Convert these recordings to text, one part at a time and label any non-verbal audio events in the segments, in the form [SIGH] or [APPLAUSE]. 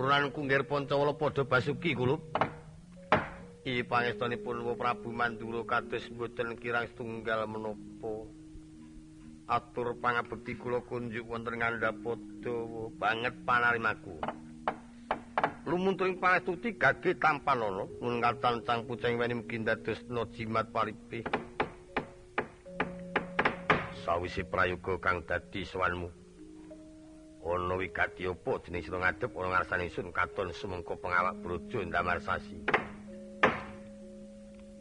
Puran kunggir Pancawala padha basuki kulup. I pangestunipun Prabu Mandura kados mboten kirang setunggal menapa. Atur pangabekti kula kunjuk wonten ngandhapada banget panarimaku. Lumunturing panestuti gage tampan ana mun katan cang pucing weni mugi dadosna jimat paripe. Sawise prayoga kang dadi sowanmu. Ana wigati apa jeneng sira ngadhep ana ngarsane sun katon sumengko pengawak brojo ndamar sasi.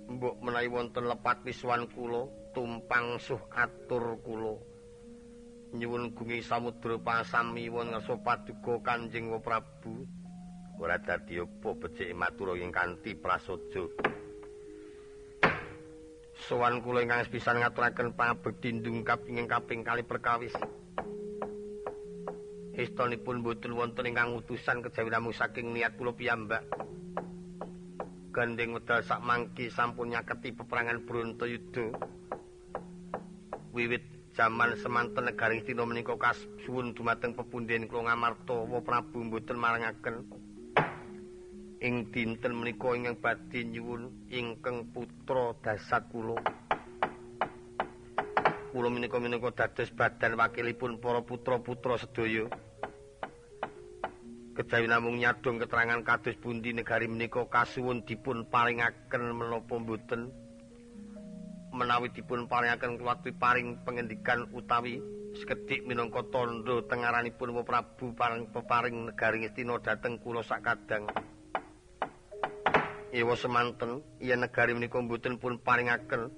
Mbok menawi wonten lepat wiswan kula tumpang suh atur kula. Nyuwun gungi samudra pasami won ngersa paduka Kanjeng Prabu. ora dadi apa becik matur ing kanthi prasaja. Sowan kula ingkang sepisan ngaturaken pangabekti ndungkap ing kaping kali perkawis. Estunipun boten wonten ingkang utusan kejawi namung saking niat kula piyambak. Gandeng wedal sak mangki sampun nyaketi peperangan Brontoyuda. Wiwit jaman semanten negari Stina menika kasuwun dumateng pepundhen kula Ngamarta wa Prabu mboten marangaken ing dinten menika ingkang badhe nyuwun ingkang putra dasat kula. Kula menika menika dados badan wakilipun para putra-putra sedaya. Kejawi namung nyadong keterangan kados pundi negari menika kasuwun dipun paringaken menapa mboten? Menawi dipun paringaken kuwatu paring pengendikan utawi sekedhik minangka tandha tengaranipun Prabu paring peparing negari Ngastina dhateng kula sakadang. Ewa semanten yen negari menika mboten pun paringaken.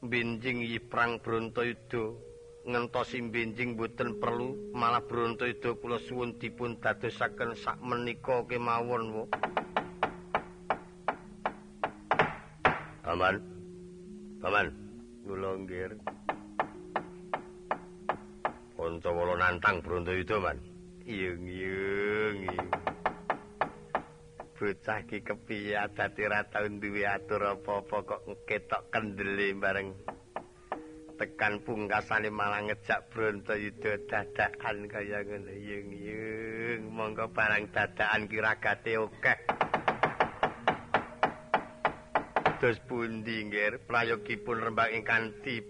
Benjing yiprang Brontoyuda ngentosi benjing mboten perlu malah Brontoyuda kula suwun dipun dadosaken sak menika kemawon wo. Aman. Aman. Kula nggih. Pancawala nantang Brontoyuda man. Iyeng iyeng iyeng. bocah ki kepiye dadi ora tau duwe atur apa-apa kok ketok kendele bareng tekan pungkasane malah ngejak Brontoyuda dadakan kaya ngene. Yung yung monggo barang dadakan ki ragate akeh Dos pundi nggih prayogipun rembang ing kanthi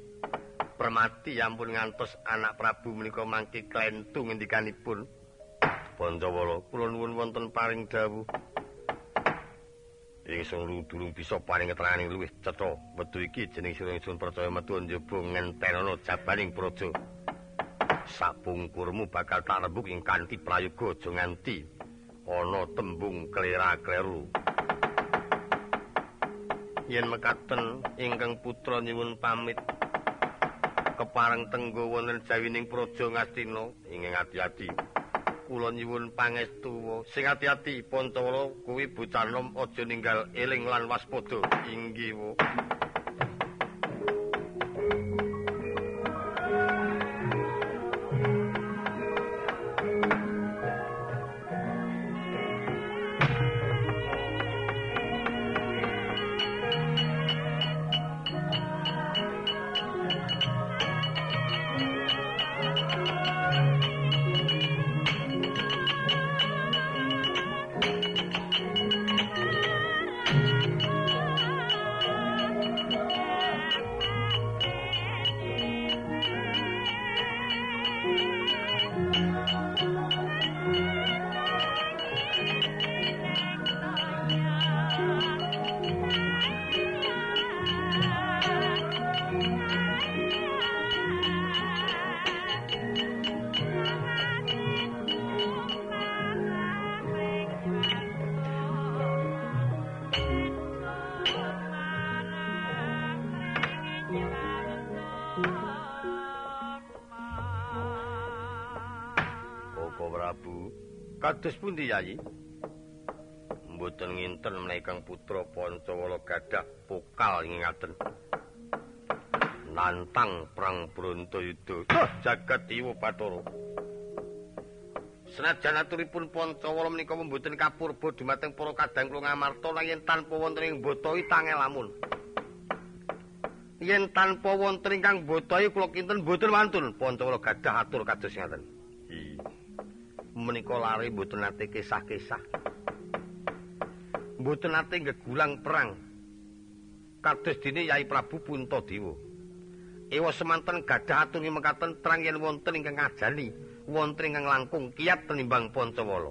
permati ampun ngantos anak Prabu menika mangke klentung ngendikanipun Pancawala kula nuwun wonten paring dawuh ingsun durung bisa paring keterangan luwih cetha. Wetu iki jeneng sira ingsun percaya metu njaba ngentenono jabaning praja. Sapungkurmu bakal tak rembug ing kanthi prayoga aja nganti ana tembung klera-kleru. Yen mekaten ingkang putra nyuwun pamit kepareng tenggo wonten jawining praja Ngastina ing ati-ati kula nyuwun pangestu. Sing ati-ati Pancawala kuwi bocah nom aja ninggal eling lan waspada. Inggih Kados pundi Yayi? Mboten nginten menawi Kang Putra Pancawala gadah pokal ngaten. Nantang perang Brontoyuda. Jagat Dewa Bathara. Senajan aturipun Pancawala menika mboten kapurba dumateng para kadang kula ngamarta nanging tanpa wonten ing botohi tangel lamun. Yen tanpa wonten ingkang botohi kula kinten mboten wantun Pancawala gadah atur kados ngaten. Menika lare mboten nate kisah-kisah. Mboten nate gegulang perang. Kados dene Yai Prabu Puntadewa. Ewa semanten gadah atungi mekaten terang yen wonten ingkang ngajani, wonten ingkang langkung kiat tenimbang Pancawala.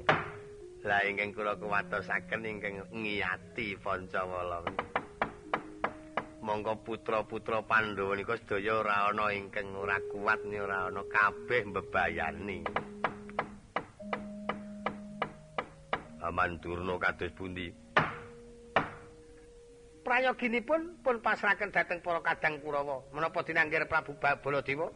Lah ingkang kula kuwatosaken ingkang ngiyati Pancawala. Monggo putra-putra Pandhawa nika sedaya ora ana ingkang ora kuat ora ana kabeh mbebayani. Aman Durna kados pundi? Prayoginipun pun pasrahaken dhateng para kadang Kurawa menapa dinanggir Prabu Baladewa.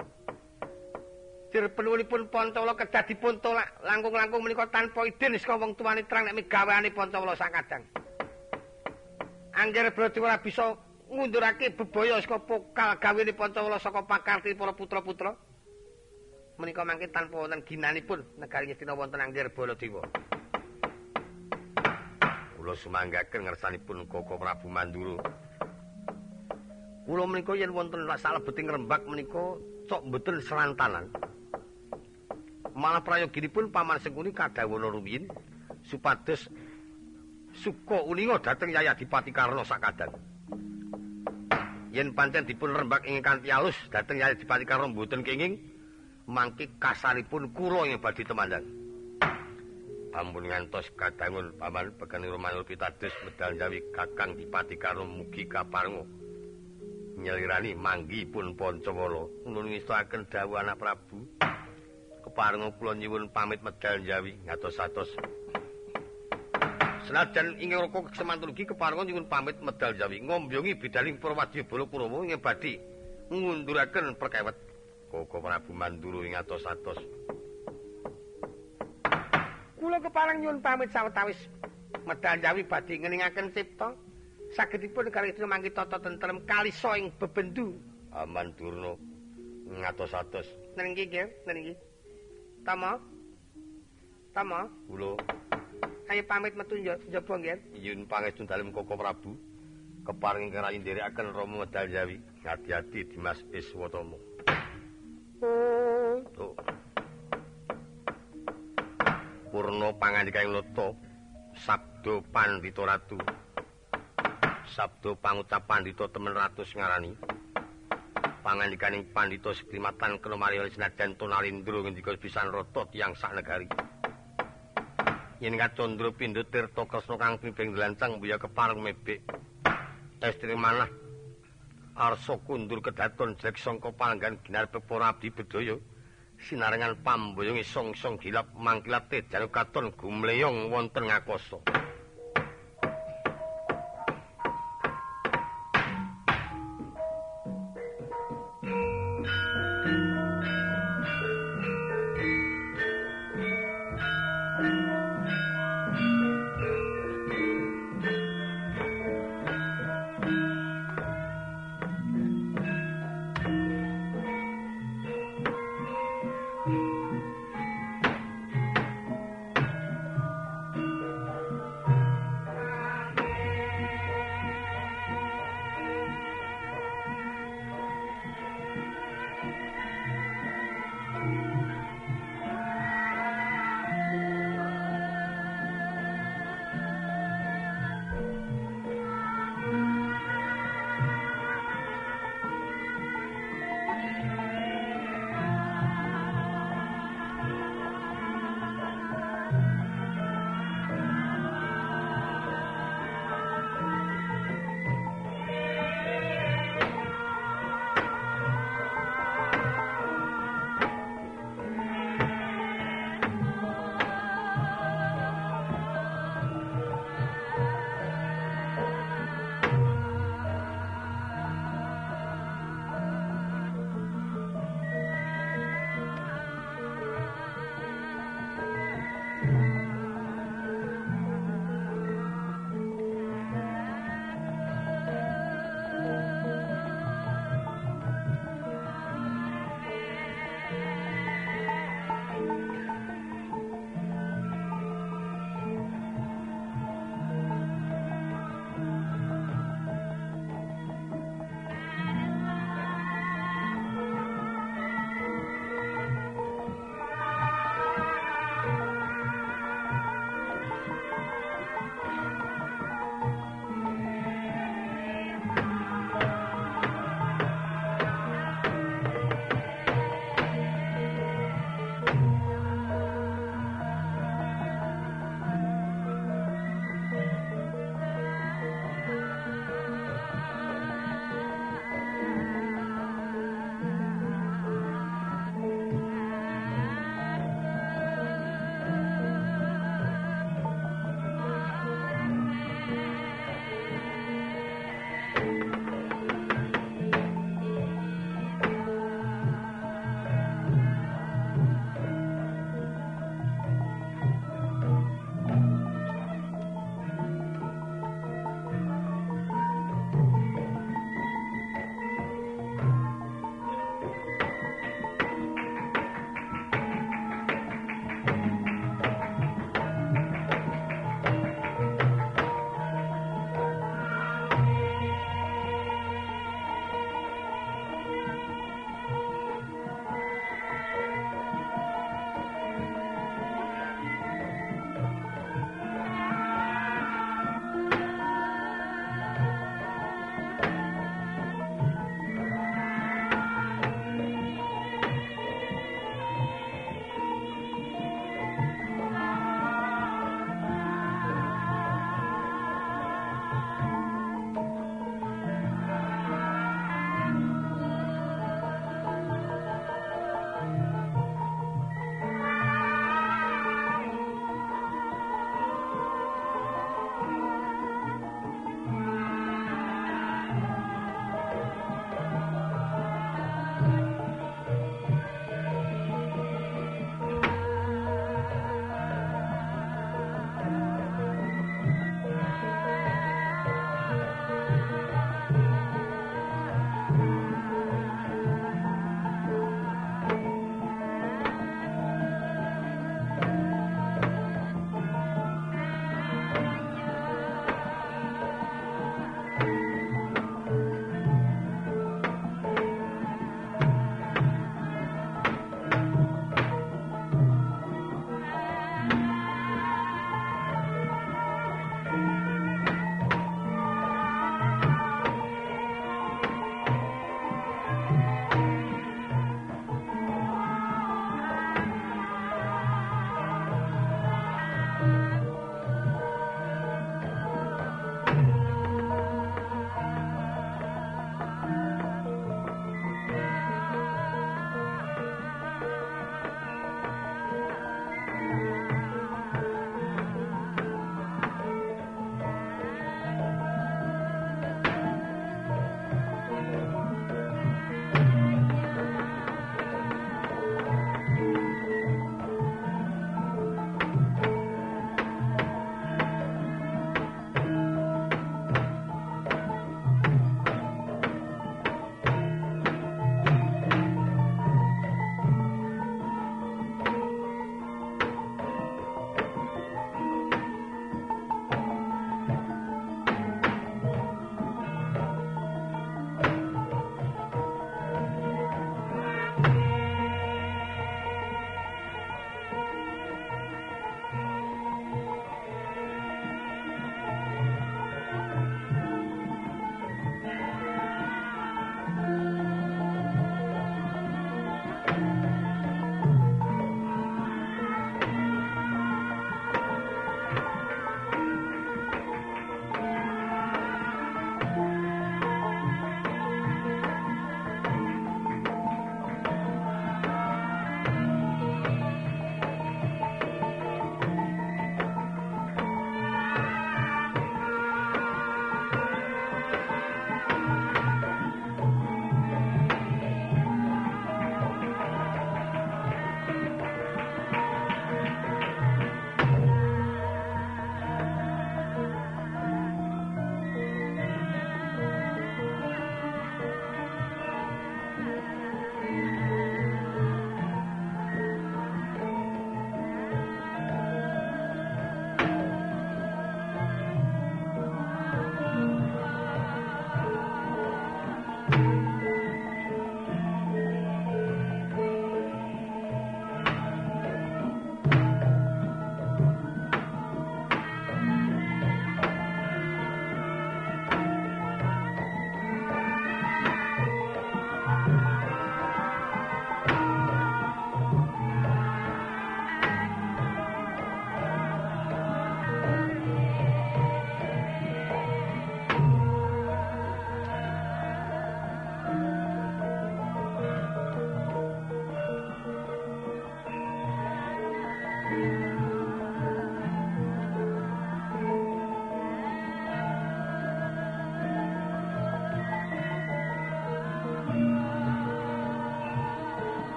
Dir penuwunipun Pancawala kedah dipun tolak langkung-langkung menika tanpa idin saka wong tuwane terang nek migaweane Pancawala sakadang. Angger Baladewa bisa ngundurake bebaya saka pokal gawene Pancawala saka pakarti para putra-putra. Menika mangke tanpa wonten ginanipun negari Ngastina wonten Angger Baladewa. Kula sumanggaken ngersanipun Koko Prabu Mandura. Kula menika yen wonten salebeting rembak menika cok mboten serantanan. Malah prayoginipun paman sengkuni kadhawana rumiyin supados suka uninga dhateng Yaya Dipati Karna sakadang. Yen pancen dipun rembak ing kanthi alus dhateng Yaya Dipati Karna mboten kenging mangke kasaripun kula ing badhe temandang. Ampun ngantos kadangun paman pekani romanul pitados medal jawi kakang dipati karo mugi kaparenga nyelirani manggi pun pancawala. Nulung istaken dawuh anak prabu. Keparenga kula nyuwun pamit medal jawi ngatos-atos senajan ing roko kesemanten ugi keparenga nyuwun pamit medal jawi ngombyongi bidaling Purwadya Balakurawa ing badhe ngunduraken perkawet Koko Prabu Manduru ing atos-atos kula keparang nyuwun pamit sawetawis. Medal jawi badhe ngeningaken cipta. Sagedipun kali itu mangki tata tentrem kalisa ing bebendu. Aman durna. Ngatos-atos. Nengki nggih nengki tama. Tama. Kula. Ayo pamit metu njaba nggih. Nyuwun pangestu dalem koko prabu. Keparing kerayin nderekaken rama medal jawi hati-hati Dimas Iswatama oh. Tuh purna pangandikaing nata sabda pandhita ratu. Sabda pangucap pandhita temen ratus ngarani. Pangandikaning pandhita siklimatan kena mariyali senajan tonalindra ngendika pisan rata tiyang sak negari. Yen kacandra pindha tirta kresna kang pimping dlancang buya kepareng mebek. Estri manah arsa kundur kedaton jek sangka palenggan ginar pepora abdi bedaya sinarengan pamboyong isong-isong gilap mangkilat tejan katon gumleyong wonten ngakoso.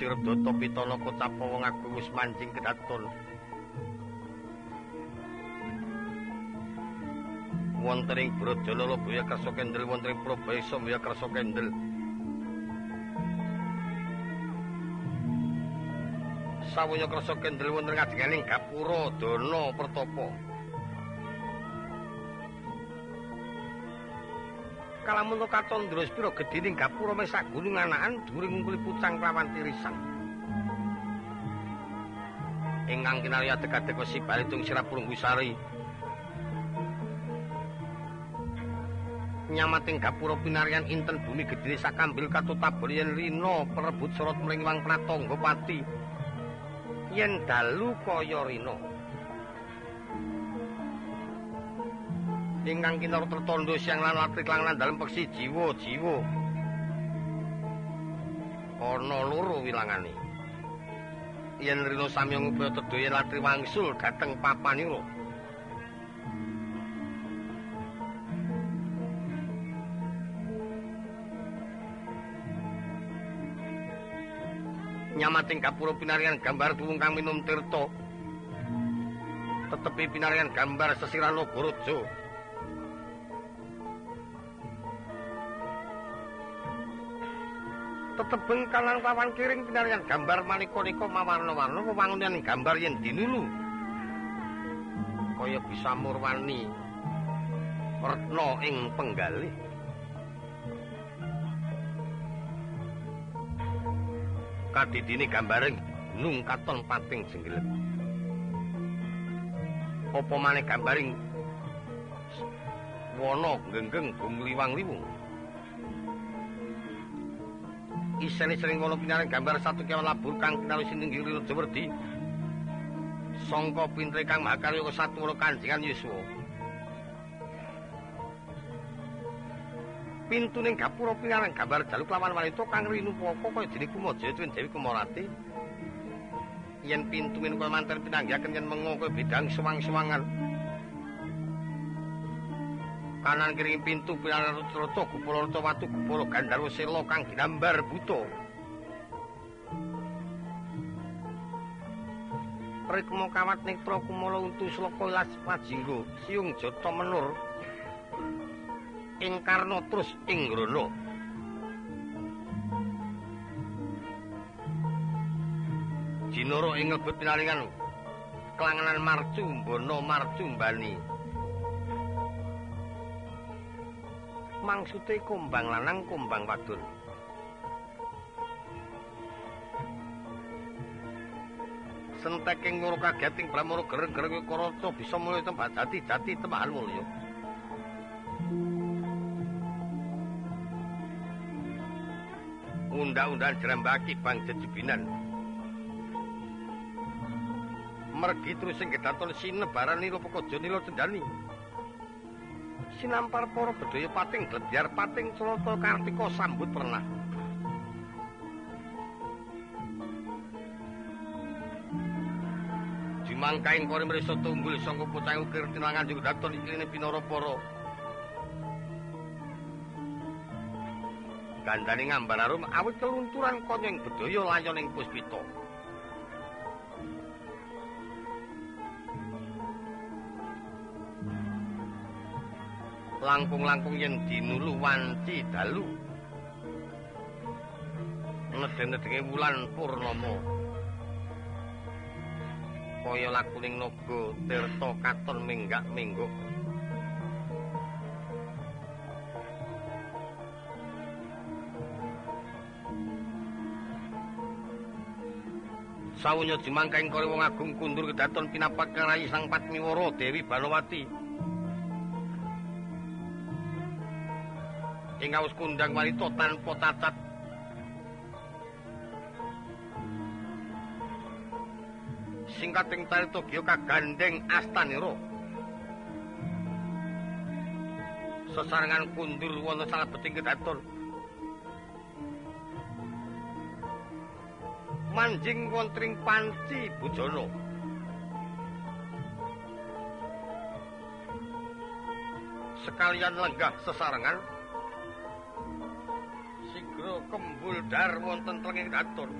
Sirdata Pitana Kocapawa ngagung wis manjing kedaton. Wonten ing Brajana Lobaya Kersa Kendel wonten ing Prabaya Samya Kersa Kendel. Sawaya Kersa Kendel wonten kajenganing Gapura Dana Pertapa. Kalamun katon ndros pira gedhening gapura mes sak gunung anakan dhuwuring ngungkuli pucang lawan tirisan. Ingkang kinarya dekade kosi balitung sirap purungkusari nyamating gapura pinarian inten bumi gedhe sakambil katutabur yen rina perebut sorot mlingwang pratangga pati. Yen dalu kaya rina ingkang kinor tertondo siang lan latrik langan dalem peksi jiwa-jiwa. Ana loro wilangane. Yen rino sami ngupaya tedoyen latri wangsul dhateng papanira. Nyamating kapura pinarian gambar tuwung kang minum tirta. Tetepi pinarian gambar sesirano Gorojo. Tetebeng kalan pawan kiring pinarian gambar manika-nika mawarna-warna wewangunan gambar yen dinulu kaya bisa murwani retna ing penggalih kadidine gambare gunung katon pating jenggelet. Apa maneh gambaring wana genggeng gumliwang-liwung isene sering ngono pinaring gambar satu kewan labur kang kinalu sininggi rilu jewerdi sangka pintre kang makarya ke satu wala kanjengan Yuswa. Pintu ning gapura pinaring gambar jaluk lawan wanita kang rinu poko kaya dene kumaja tuwin Dewi Kumorati yen pintu min kaya manten pinanggihaken yen mengo kaya bidang suwang-suwangan kanan kiri pintu pilar roto kupolo roto watu kupolo gandarwo selo kang ginambar buto rikmo kawat nektro kumolo untu sloko ilas pajinggo siung joto menur ing karno terus ing grono jinoro ing lebet pinaringan kelanganan marcu mbono marcu mbani mangsude kumbang lanang kumbang wadon. Senteking ngoro kageting pramoro gereng-gereng karaca bisa mulya tempat jati-jati temahan mulya. Undang-undang jerambaki bang jejebinan mergi terus sing kedaton sinebaran nilo pekojo nilo cendani sinampar para bedaya pating glebyar pating Celata Kartika sambut pernah. Dimangkaing kore mrisa tunggul sangka pucang ukir tinangan juga daton ikline pinara para. Gandane ngambar arum awit kelunturan konyeng bedaya layon ing puspita. Langkung-langkung yen dinulu wanci dalu. Ngeden-ngedenge wulan purnama. Kaya lakuning naga tirta katon minggak-mingguk. Sawunya jimangkaing kore wong agung kundur kedaton pinapak karayi sang Patmiwara Dewi Balawati ing awus kundang wanita tanpa cacat. Singkating tarita giya kagandeng astanira sesarengan kundur wonten salah beting kedaton. Manjing wontring panci bujana. Sekalian lenggah sesarengan kembul dar wonten tenging daton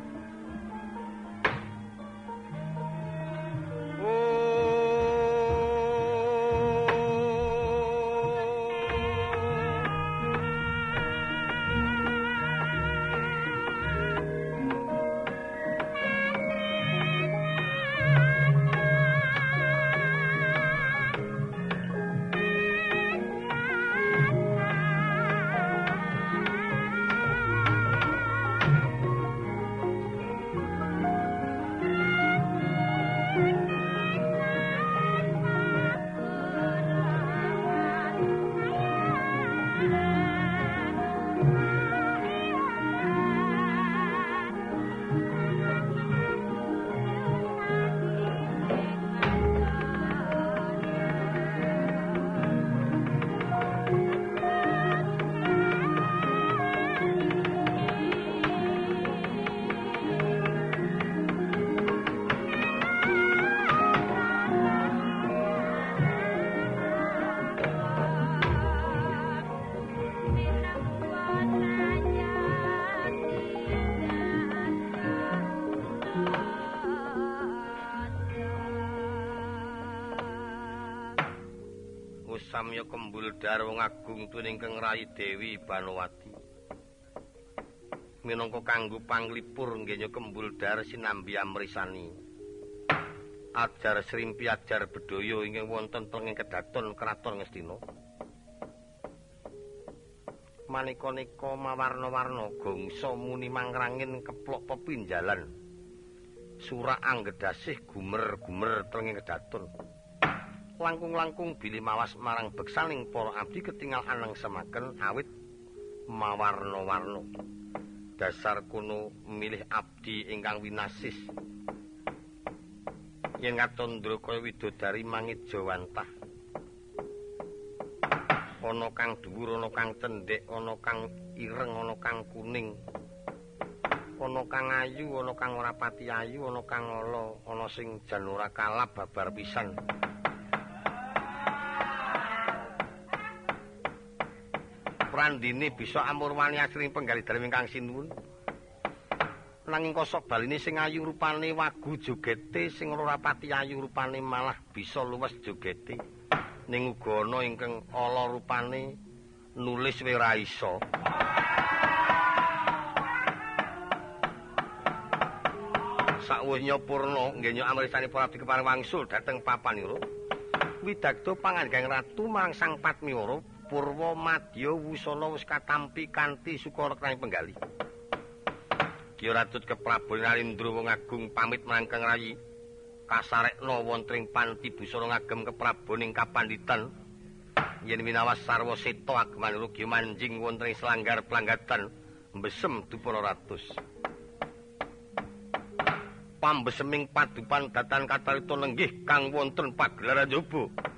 samya kembul darwa ngagung tuning kengrayi Dewi Banowati. Minangka kanggo panglipur nggenya kembul dar sinambi amrisani. Ajar Srimpi ajar bedaya ingkang wonten tenging kedaton kraton Ngastina. Manika-nika mawarna-warna gongso muni mangrangin keplok pepinjalan. Surak anggedasih gumer-gumer tenging kedaton. Langkung-langkung bili mawas marang beksaning para abdi ketinggal anang semaken awit mawarna-warna. Dasar kuno milih abdi ingkang winasis. Yen ngatondra kaya widodari mangit jawantah. Ana kang dhuwur, ana kang cendhek, ana kang ireng, ana kang kuning. Ana kang ayu, ana kang ora pati ayu, ana kang ala, ana sing jan ora kalap babar pisan. Prandini bisa amurwani asring penggali dalem ingkang sinuwun. Nanging kosok baline sing ayu rupane wagu jogete sing ora pati ayu rupane malah bisa luwes jogete. Ning uga ana ingkang ala rupane nulis we ra iso. Sakwis nyopurna nggih nyok amrisane para abdi kepareng wangsul dhateng papan ira. Widagdo pangandhang ratu marang Sang Patmiwara Purwa Madya Wusana wis katampi kanthi sukarekrane penggali. Ki Ratut Keprabon wong agung pamit marang Kang Rayi. Kasarekna wonten ing panti busana ngagem kepraboning kapanditan. Yen winawas sarwa seta ageman rugi manjing wonten ing selanggar planggatan mbesem dupara ratus. Pambeseming padupan datan katarita nenggih kang wonten pagelaran jaba.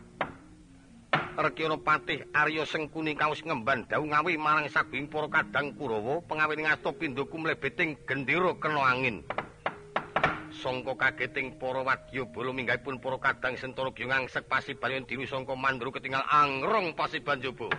Rekyana Patih Arya Sengkuni kaus ngemban dawuh ngawi marang sabing para kadang Kurawa pengawening asta pindhaku mlebeting gendera kena angin. Sangka kageting para wadya bala minggahipun para kadang sentara gyung angsek pasibayon diwi sangka mandru ketinggal angrong pasiban jaba.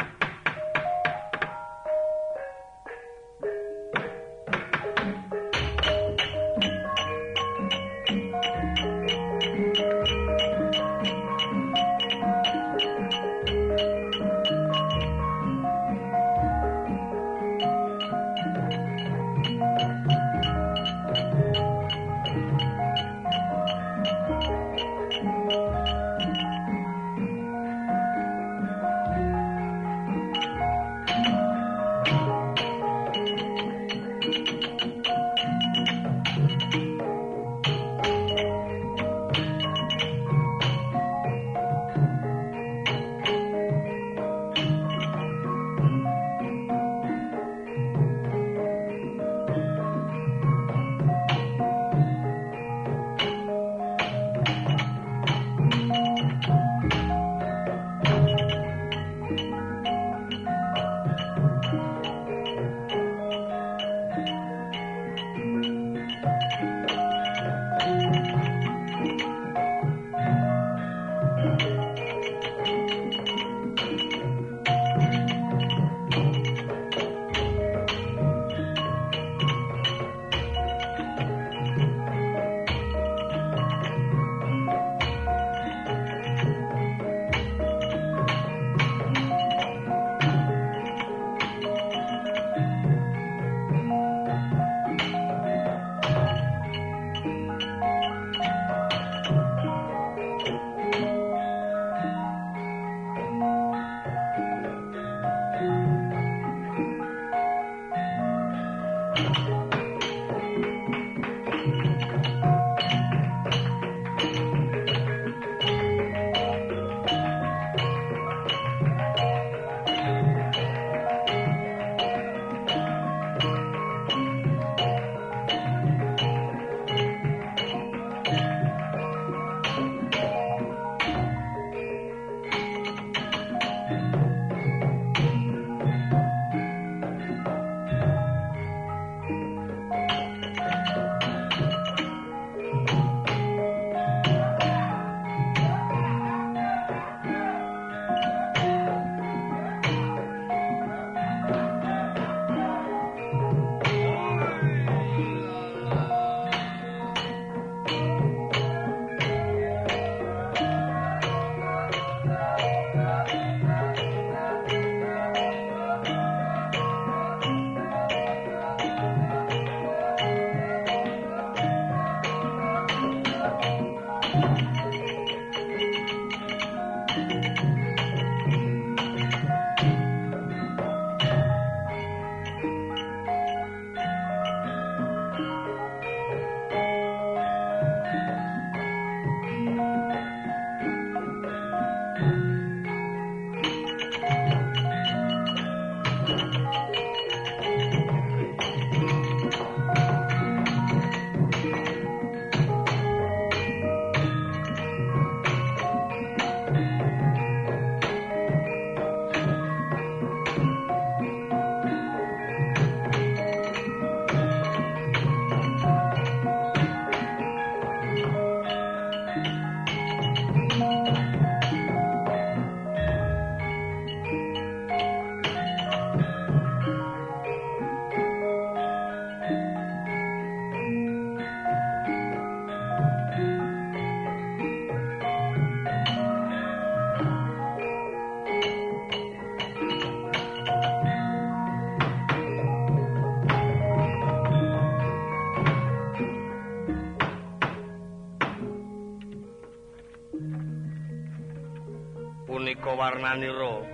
Warnanira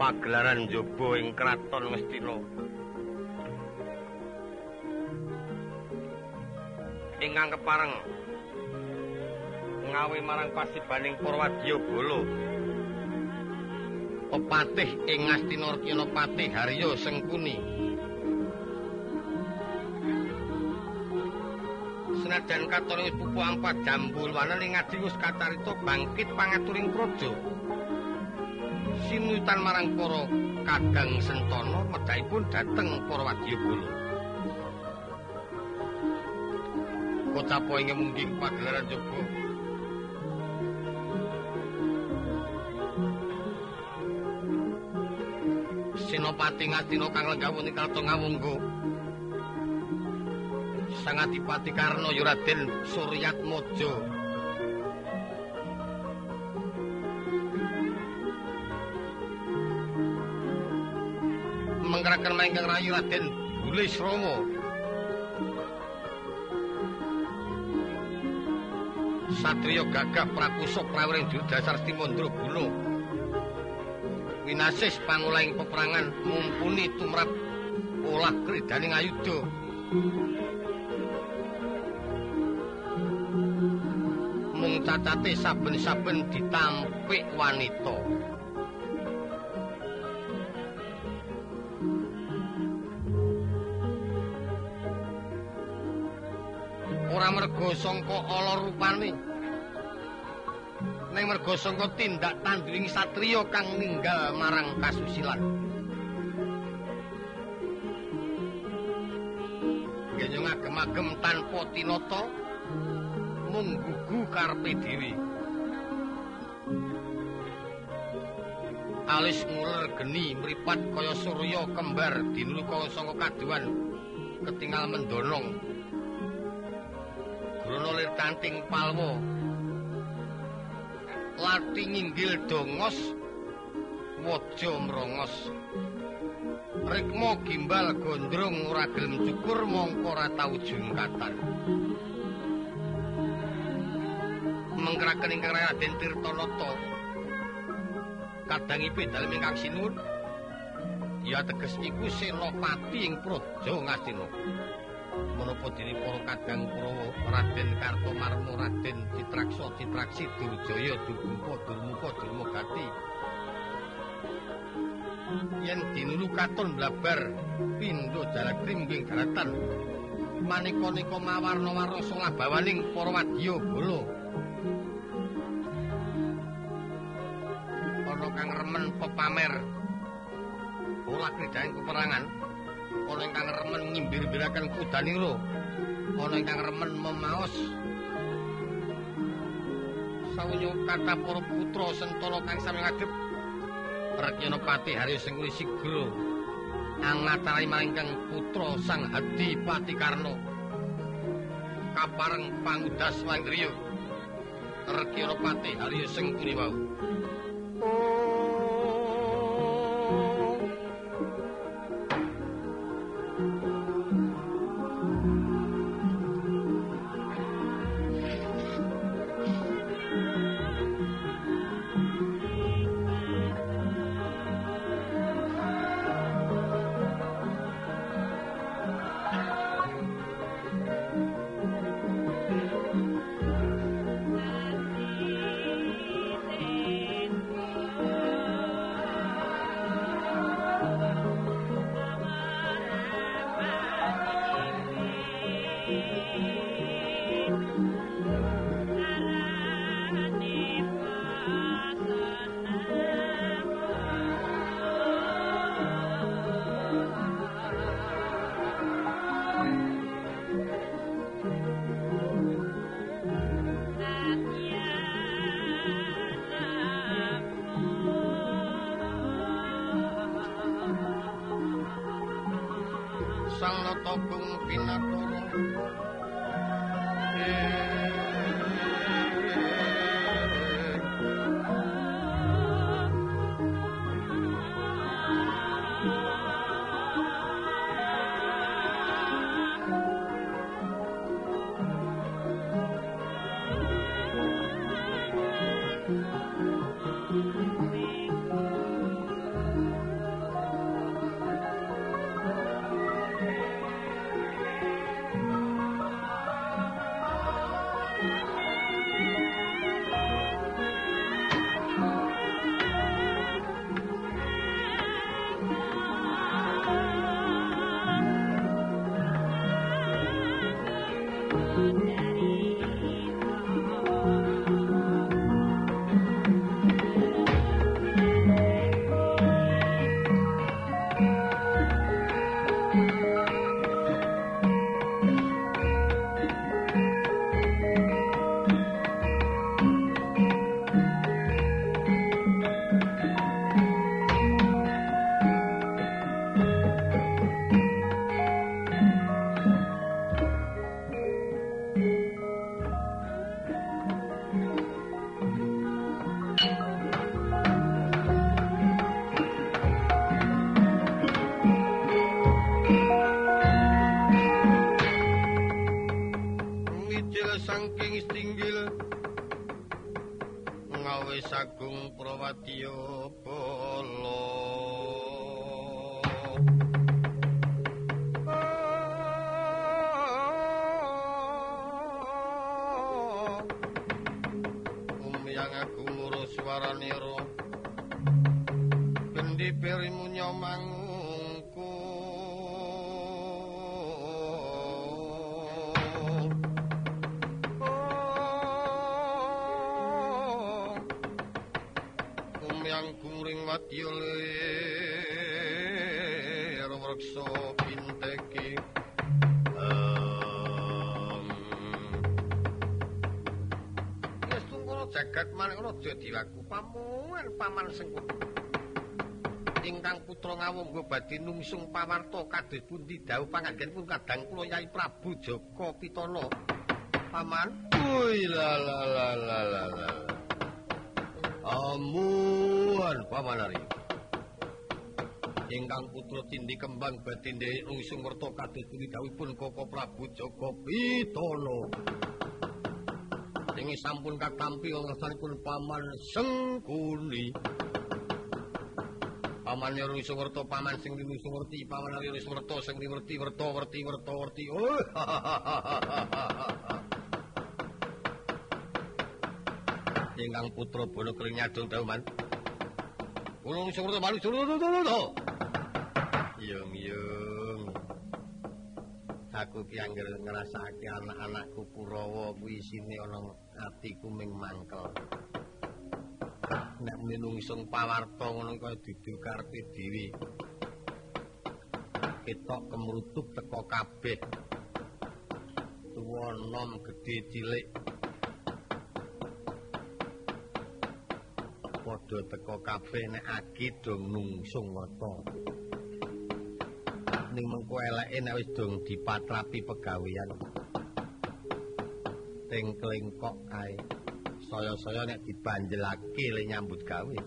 pagelaran njaba ing kraton Ngastina ingkang kepareng ngawe marang pasibaning Purwadya Bala pepatih ing Ngastina Rekinapati Harya Sengkuni senajan katon wis pupu ampat jambul wanen ing ngadi wis kacarita bangkit pangaturing praja. Sinutan marang para kadang sentana medhaipun dhateng para wadyabala kocapa ing mungging pagelaran jaba Senopati Ngastina kang lenggah ing kalto Adipati Karna Yuraden Suryatmaja menggerakkan mangkang rayu Raden Bulis Romo Satrio gagah prakusok prawering dasar Timondro Guno Winasis pangulaing peperangan mumpuni tumrap olah kridaning ayuda cacate saben-saben ditampik wanita. Ora merga sangka ala rupane. Ning merga sangka tindak tanduring satriya kang ninggal marang kasusilan. Genyo ngagem-agem tanpa tinata mung gugu karepe dhewe alis nguler geni mripat kaya surya kembar dinuluka saka kaduan ketingal mendonong. Brono lir kanting palwa. Lati nginggil dongos waja mrongos. Rikma gimbal gondrong ora gelem cukur mongko ora tau jungkatan mengkeraken ingkang Raden Tirtanata. Kadangipe dalem ingkang sinuwun ya teges iku senopati ing praja Ngastina. Menapa dene para kadang Kurawa Raden Kartomarma Raden Citraksa Citraksi Durjaya Dugumpa Durmuka Durmagati yen dinulu katon blabar pindho jaladrim ing daratan manika-nika mawarna-warna salah bawaning para wadya bala ana kang remen pepamer olah kridaing peperangan. Ana ingkang remen ngimbir-biraken kudanira ana ingkang remen memaos. Sawunya kata para putra sentana kang sami ngadhep Rekyanapati Haryo Sengkuni Sigra angatarahi maringkang putra Sang Adipati Karna. Kapareng pangudas Wangriya Rekyanapati Haryo Sengkuni wau sang manik raja diwaku. Pamuan paman sengkut ingkang putra ngawungga badhe nungsung pawarta kados pundi dawuh panganggen pun kadang kula Yai Prabu Jaka Pitana paman. Woi la la la la la Amun pamanari ingkang putra tindi kembang badhe nungsung werta kados pundi dawuhipun Koko Prabu Jaka Pitana Ing sampun katampi ngersanipun paman Sengkuni Paman Yuru Suwerto, paman sing Rinu Suwerti, paman Yuru Suwerto, sing Riwerti, werto, werti, werto, werti. Oh. Ingkang putra Bono Kering Nyadong Dauman. Ulung Suwerto malu. Yung yung. Aku ki angger ngrasake anak-anakku Kurawa kuwi isine ana atiku ming mangkel. nek minungsung pawarta ngono kaya dudu karepe dhewe. Ketok kemrutuk teko kabeh. Tuwa nom gedhe cilik. Padha teko kabeh nek agi dong nungsung wata. Ning mengko eleke nek wis dong dipatrapi pegawean. Tengkling kok kae. saya-saya nek dibanjelake le nyambut gawe.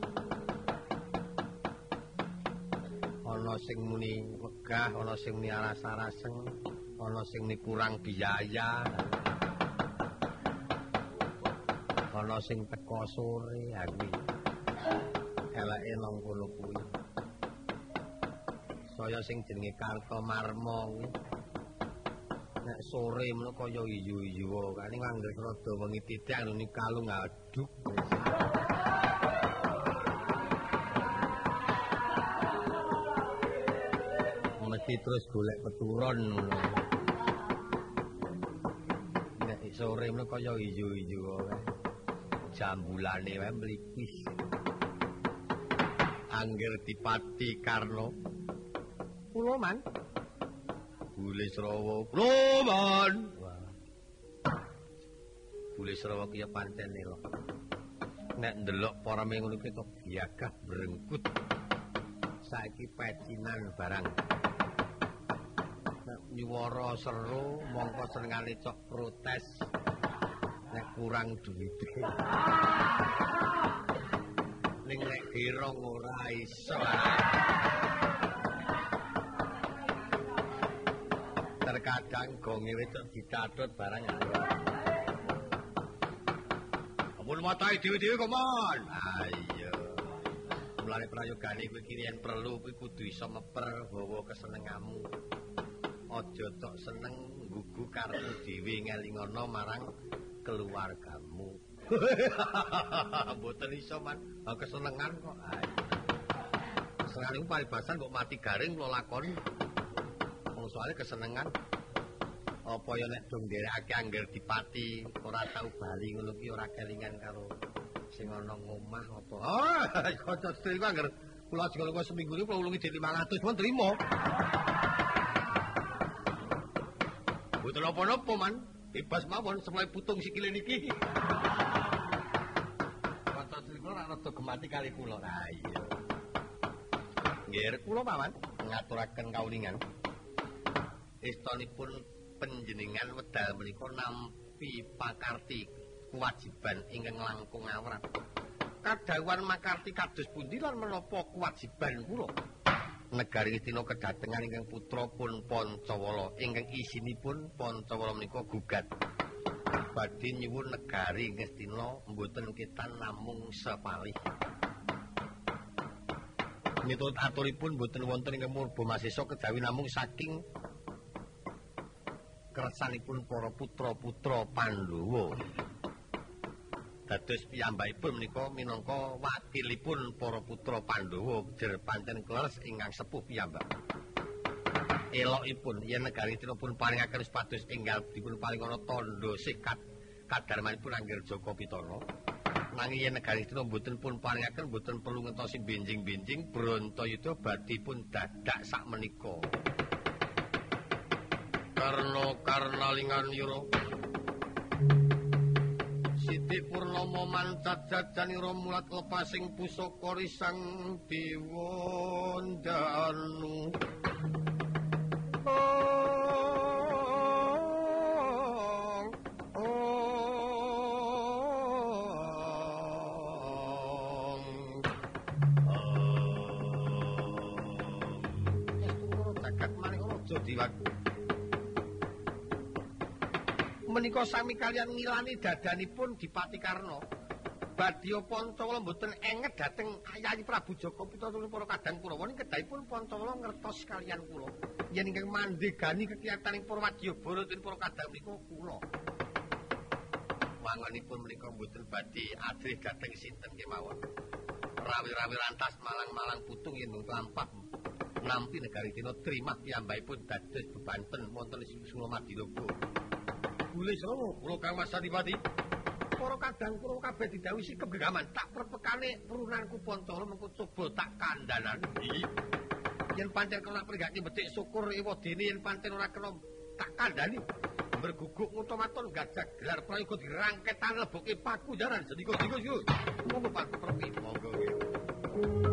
Ana sing muni wegah, ana sing muni aras-araseng, ana sing muni kurang biaya. Ana sing teko sore aku. Eleke nang kono kuwi. Saya sing jenenge Kartomarma kuwi. nek sore menawa kaya iyu-iyu kane nganggo rada wengi titik anu kalung aduk. Mesti terus golek peturon nek sore menawa kaya iyu-iyu jambulane wae mlipis. Angger dipati karno kula man Bule Srawa. Roman. Bule Srawa ki ya pancen lho. Nek ndelok para mengono ki kok biagah brengkut. Saiki pecinan barang. Nek nyuwara seru mongko senengane cok protes. Nek kurang duwite. Ning nek girong ora iso. Terkadang gonge wedok dicatut barang Ampun matai dhewe-dhewe kok, Mon. Ayo. Mulane prayogane kuwi kirian perlu kuwi kudu iso meper bawa kesenenganmu. Aja tok seneng gugu karepmu dhewe ngelingono marang keluargamu. [LAUGHS] Mboten iso, Man. Kesenengan kok. Ayo. Kesenengan iku paribasan kok mati garing kula lakoni. Soalnya kesenengan apa ya nek dong nderekake angger dipati ora tau bali ngono ki ora kelingan karo sing ana ngomah apa. Ah [LAUGHS] kanca sedherek ku angger kula jek kula seminggu iki kula ulungi dhewe 500 mon trimo. Boten apa-apa man. Bebas mawon semai putung sikile niki. Kanca sedherek kula rada gemati kali kula. Ha iya. Nggih kula paman ngaturaken kaulingan istanipun panjenengan wedal menika nampi pakarti kewajiban ingkang langkung awrat. Kadawan makarti kados pundi lan menapa kewajiban kula? Negari Istina kedatengan ingkang putra pun Pancawala ingkang isinipun Pancawala menika gugat. badhe nyuwun negari Ngastina mboten ketan namung sepalih. Miturut aturipun mboten wonten ing murba masisa kedawi namung saking kersanipun para putra-putra Pandhawa. Dados piyambakipun menika minangka wakilipun para putra Pandhawa jer pancen kleres ingkang sepuh piyambak. Elokipun yen negari Cina pun paringaken sepatus enggal dipun paring ana tandha sikat kadarmanipun Angger Joko Pitana. nanging yen negari Cina mboten pun paringaken mboten perlu ngentosi benjing-benjing Brantayuda badhe pun dadak sak menika. Karna karnalingan yura. Siti Purnomo mancat jajanira mulat lepasing pusaka risang dewa menika sami kalian ngilani dadanipun Dipati Karna. Badya Pancawala mboten enget dhateng Yayi Prabu Jaka Pitana para kadang Kurawa ning kedahipun Pancawala ngertos kalian kula. Yen ingkang mandhegani kekiyataning para Wadyabara lan para kadang menika kula. Wangunipun menika mboten badhe adrih dhateng sinten kemawon. Rawi-rawi rantas malang-malang putung yen lampah nampi negari Cina trimah piyambakipun dados bebanten wonten ing Sula Gulis romo, kula Kang Mas Adipati. Para kadang kula kabeh didhawuhi sikep gegaman, tak perpekane perunanku Pancala mengko coba tak kandanan. Yen pancen kena pringgaki betik syukur ewadene yen pancen ora kena tak kandhani. Berguguk ngutomaton gajah gelar prayoga dirangketan leboke paku jaran sedika-sedika yo. Monggo Pak Profi, monggo.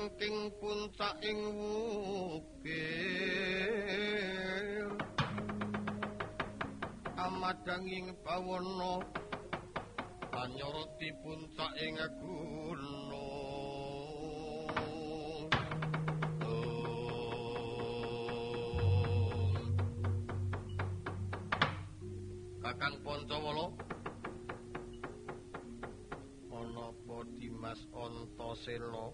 Saking puncaking wukir. Amadanging bawana anyoroti puncaking gunung Kakang Pancawala Dimas Antasena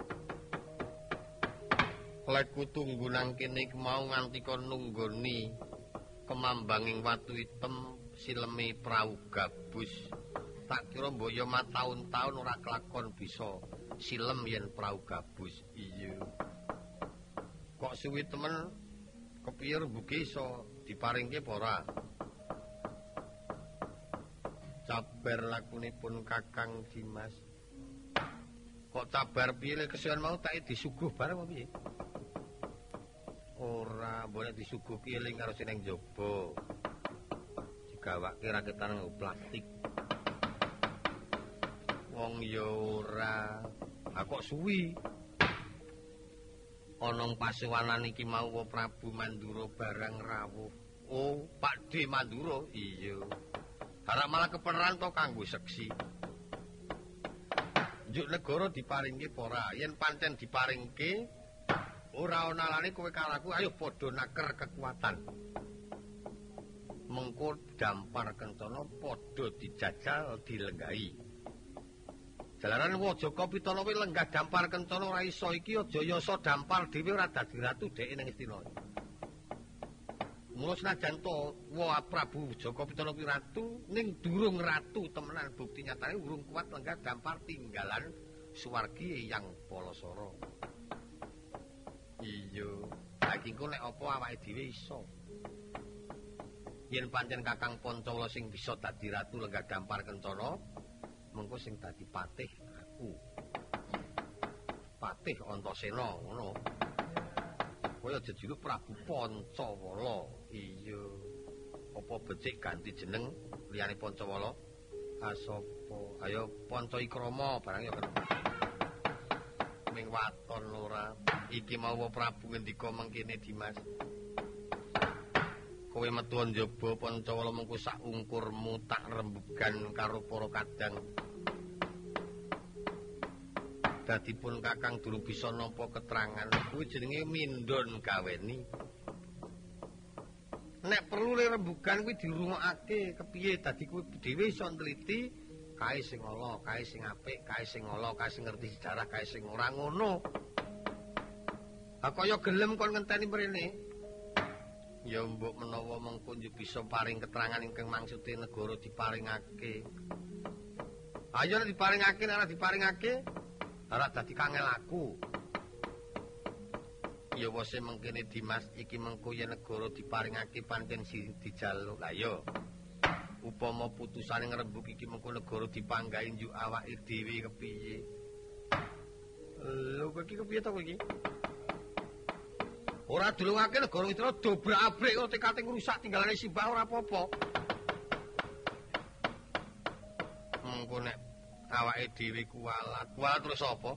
Leku tunggu nang kene mau nganti kon nunggoni kemambanging watu item silemi prau gabus. Tak kira mbok yo mataun-taun ora kelakon bisa silem yen prau gabus. Iya. Kok suwi temen kepiye rembuge iso diparingke apa cabar lakunipun Kakang Dimas. Kok cabar piye kesuwen mau tak disuguh bareng apa piye ora boleh disuguh kieling karo sing jaba digawake raketan plastik. Wong ya ora. Ha kok suwi? Ana pasuwanan iki mau Prabu Mandura barang rawuh. Oh Pak D Mandura? Iya. Harap malah kepeneran to kanggo seksi. Njuk negara diparingke ora. Yen pancen diparingke ora ana lane kowe kalaku ayo padha naker kekuatan. Mengko dampar kencana padha dijajal dilenggahi. Jalaran wajaka pitana kuwi lenggah dampar kencana ora iso iki aja yasa dampar dhewe ora dadi ratu dhek ning istina Mula senajan to wa Prabu Joko Pitana Ratu ning durung ratu temenan bukti nyatane urung kuat lenggah dampar tinggalan suwargi yang Polasara. Iya, saiki engko nek apa awake dhewe iso. Yen pancen Kakang Pancawala sing bisa dadi ratu lenggah dampar kencana, mengko sing dadi patih aku. Patih Antasena ngono. kaya jejuluk Prabu Pancawala. Iya. Apa becik ganti jeneng liyane Pancawala? Asapa? Ayo Panca Ikrama barang ya kan. Ming waton ora. Iki mau Prabu ngendika mangkene Dimas. Kowe metu njaba Pancawala mengko sak ungkurmu tak rembugan karo para kadang. dadipun kakang durung bisa nampa keterangan kuwi jenenge mindon gaweni nek perlu le rembugan kuwi dirungokake kepiye dadi kuwi dhewe iso nliti kae sing ala kae sing apik kae sing ala kae sing ngerti sejarah kae sing ora ngono ha kaya gelem kon ngenteni mrene ya mbok menawa mengko bisa paring keterangan ingkang maksude negara diparingake ayo nek diparingake nek diparingake ora dadi kangel aku. Ya wase mengkene Dimas iki mengko yen negara diparingake pancen dijaluk. Lah ya. Upama putusane ngrembug iki mengko negara dipanggahi njuk awake dhewe kepiye? Lho kok iki kepiye to iki? Ora dulungake negara itu dobrak-abrik kok tekate ngrusak tinggalane Simbah ora apa-apa. Mengko nek awake dhewe kuwalat. Kuwalat terus apa?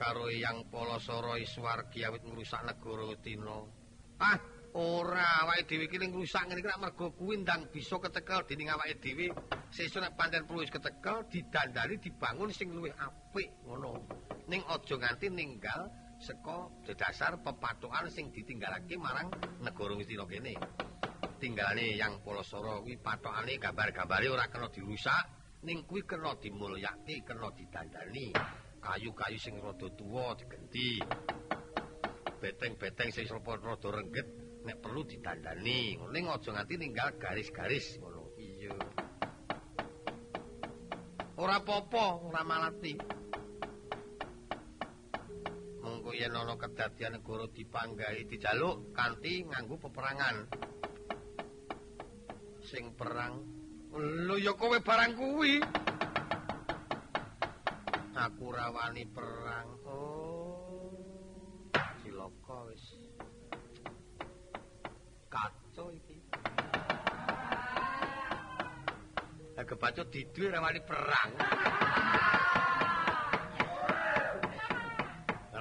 Karo yang Palasara Iswargi awit ngrusak negara Tina. Ah, ora awake dhewe iki ning ngrusak ngene iki mergo kuwi ndang bisa ketekel dening awake dhewe. Sesuk nek pancen perlu wis ketekel didandani dibangun sing luwih apik ngono. Ning aja nganti ninggal saka dasar pepathokan sing ditinggalake marang negara Tina kene. Tinggalane yang Palasara kuwi pathokane gambar-gambare ora kena dirusak. ning kuwi kena dimulyake kena didandani kayu-kayu sing rada tuwa digenti beteng-beteng sing rada rengget nek perlu didandani ning aja nganti ninggal garis-garis ngono iya ora apa-apa ora malati monggo yen ana kedadian negara dipanggahi dijaluk kanthi nganggo peperangan sing perang Lho ya kowe barang kuwi. Aku rawani perang. Oh. Cilaka wis. Kebacut diduwe rawani perang.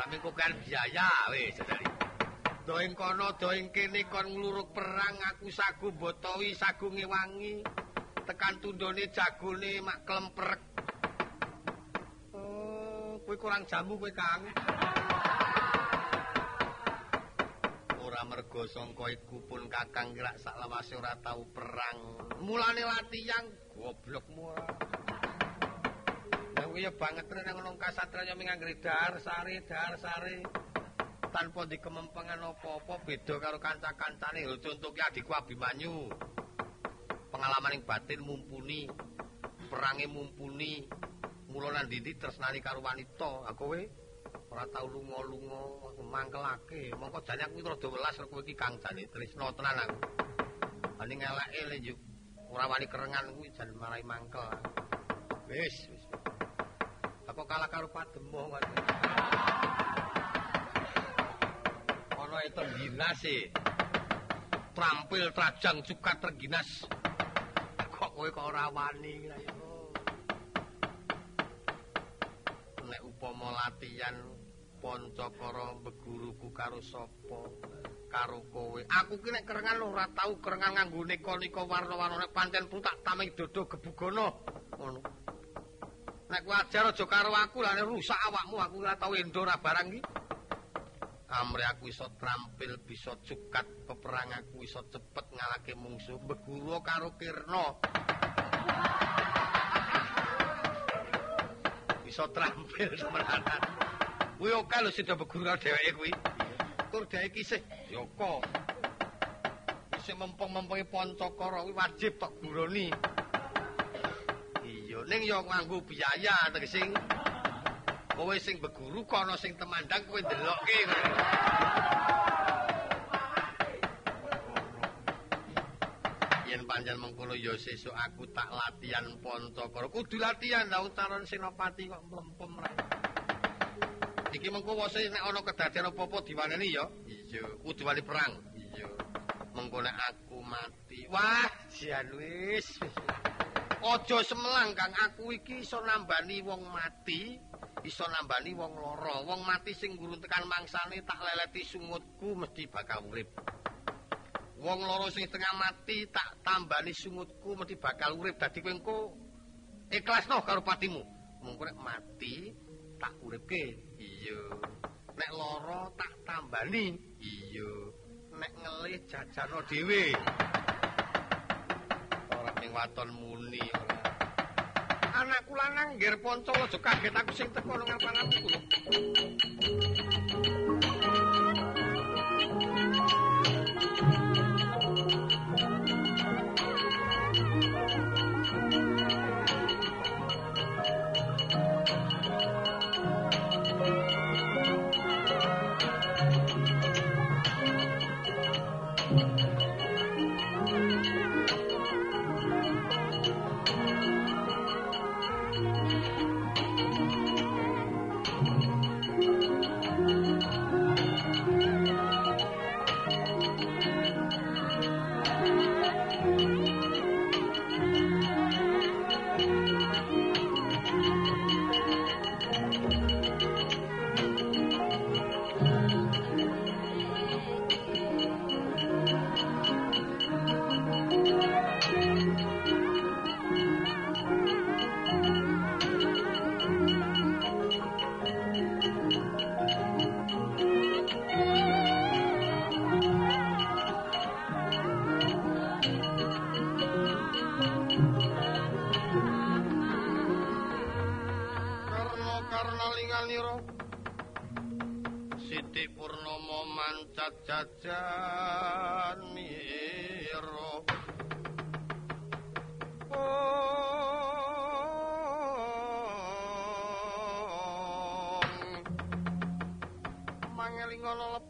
mengko kan biaya wis jajari. Do ing kono do ing kene kon ngluruk perang aku sagu botowi sagu ngewangi. Tekan tundone jagone mak klemprek. Oh, kowe kurang jamu kowe Kang. Ora mergo sangka iku pun Kakang gerak saklawase ora tau perang. Mulane latihan goblokmu ora. ya banget nek ngono kasatraya minganggri dar sari dar sari. Tanpa dikemempengan apa-apa beda karo kanca-kancane. Lho contoh ki adikku Abimanyu. Pengalaman yang batin mumpuni perange mumpuni. Mula nang ndi tresnani karo wanita. Aku kowe ora tau lunga-lunga mangkelake. Mongko jane aku rada welas karo kowe iki Kang jane tresno tenan aku. Ani ngeleke le ora wani kerengan kuwi jan marai mangkel wis wis kok kalah karo pademoh kan. Ana itu ginas e. Trampil trajang cukat terginas. Kok kowe kok ora wani Nek upama latihan Pancakara beguruku karo sapa? Karo kowe. Aku ki nek kerengan ora tau kerengan nganggo nika-nika warna-warna pancen putak tameng dodo gebugono. Ngono. Nek kowe ajar aja karo aku lah rusak awakmu aku ora tau endo ora barang iki. Amre aku iso trampil bisa cukat peperang aku iso cepet ngalake mungsuh beguru karo Kirna. Iso trampil [LAUGHS] semenanan. Kuwi oke lho sida beguru dheweke kuwi. Tur dheweke kisih Joko. Isih mempeng-mempengi Pancakara kuwi wajib tok guroni. ning ya nganggo biaya tegese kowe sing beguru kono sing temandang kowe ndelokke yen panjen mengkono ya sesuk aku tak latihan pancakara kudu latihan lha utaran senopati kok mlempem ra iki mengko wase nek ana kedadian apa-apa diwaneni ya iya kudu wali perang iya mengko aku mati wah jan wis Aja semelang Kang, aku iki iso nambani wong mati, iso nambani wong lara. Wong mati sing gurun tekan mangsane tak leleti sungutku mesti bakal urip. Wong lara sing tengah mati tak tambani sungutku mesti bakal urip. Dadi kowe engko ikhlasno karo patimu. Mengko nek mati tak uripke. Iya. Nek lara tak tambani. Iya. Nek ngelih jajano dhewe. ning waton muni anakku lanang nggir ponco aja kaget aku sing teko ngapanku jajan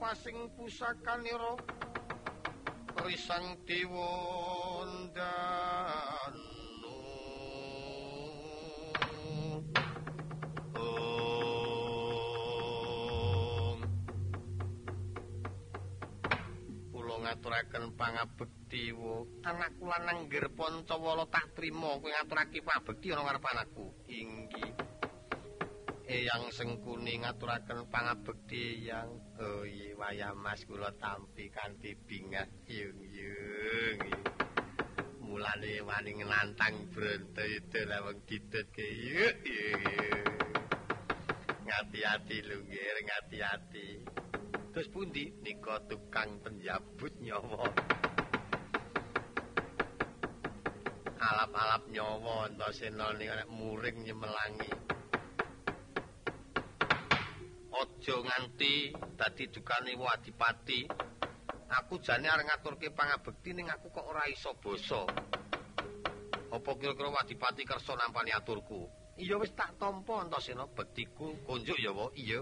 ana lepasing pusakanira risang diwondan ngaturaken pangabekti wo anakku lanang nggir pancawala tak trima kowe ngaturake pangabekti ana ngarep anakku. Inggih Eyang Sengkuni ngaturaken pangabekti yang oh iya wayah Mas kula tampi kanthi bingah yung yung mulane wani nantang bronto itu lawang didut ke yuk ngati-hati lho nggih ngati-hati. Terus pundi? Nika tukang penjabut nyawa. Alap-alap nyawa entasena nek muring nyemelangi aja nganti dadi dukane wadipati. Aku jane arep ngaturke pangabekti ning aku kok ora iso basa. Apa kira-kira wadipati kersa nampani aturku? Iya wis tak tampa Antasena bektiku konjuk ya wa iya.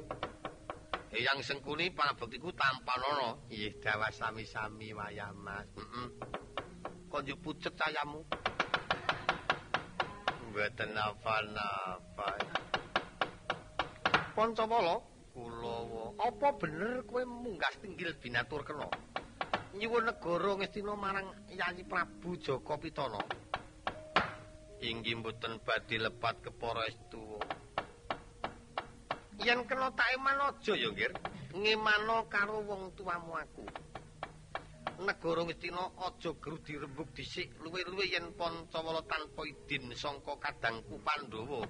Eyang Sengkuni pangabektiku tampanono. Iya dawa sami-sami wayah Mas. Heeh. Konjuk pucet cayamu. Mboten napa-napa. Pancawala Kulawa, apa bener kowe munggah tinggil binatur kena? Nyuwun negara ngestina marang Yayi Prabu Jaka Pitana. Inggih mboten badhe lepat keparestu. Yen kena tak eman aja ya, Nggir. Ngemano karo wong tuamu aku. Negara ngestina aja gru dirembug dhisik luwe-luwe yen Pancawala tanpa idin sangka kadangku Pandhawa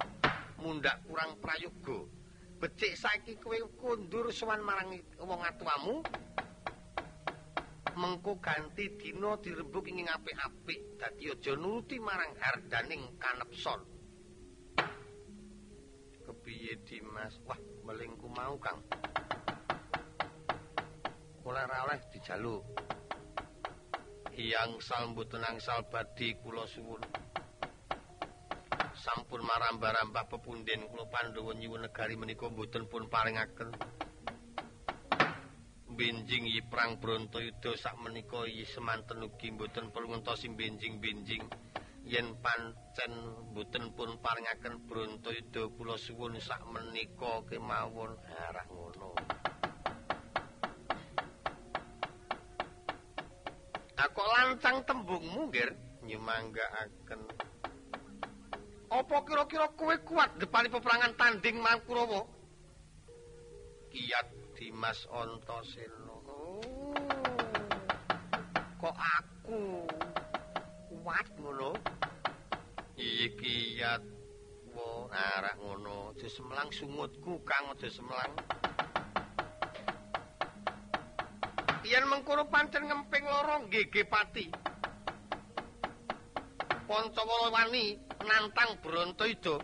mundhak kurang prayoga. Becik saiki kowe kundur sowan marang wong atuamu mengko ganti dina dirembuk ing apik-apik dadi aja nuruti marang hardaning kanepson kepiye Dimas? Wah melingku mau Kang. Kula ora oleh dijaluk Iyang sal mboten angsal badhe kula suwun sampun marambah-rambah pepunden kula Pandhawa nyuwun negari menika mboten pun paringaken benjing yi perang Brontoyuda sak menika yi semanten ugi mboten perlu ngentosi benjing-benjing. Yen pancen mboten pun paringaken Brontoyuda kula suwun sak menika kemawon arah ngono. Aku lancang tembungmu, Ger, nyumanggaaken Apa kira-kira kowe kuat depani peperangan tanding Mangkurawa? Kiyat Dimas Antasena. Oh. Kok aku kuat ngono? Iki kiyat wo arek ngono, aja semlang sumutku Kang aja semlang. Yen mengkono pancen ngemping loro nggih pati. Pancawala wani nantang Brontoida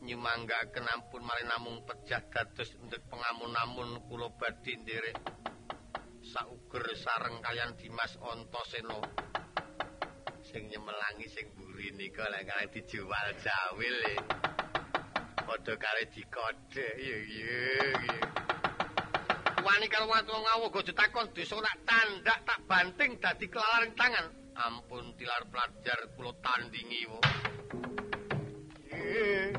nyumanggaken ampun malih namung pejah dados ndek pengamun-amun kula badhe nderek. Sauger sareng kalian Dimas Antasena. Sing nyemelangi sing nika lek kare dijual jawil e. Padha kare dikode iya iya wani karo watu ngawu go ditakon desa nak tandak tak banting dadi kelalaring tangan. Ampun tilar pelajar kula tandingi wo Yeah.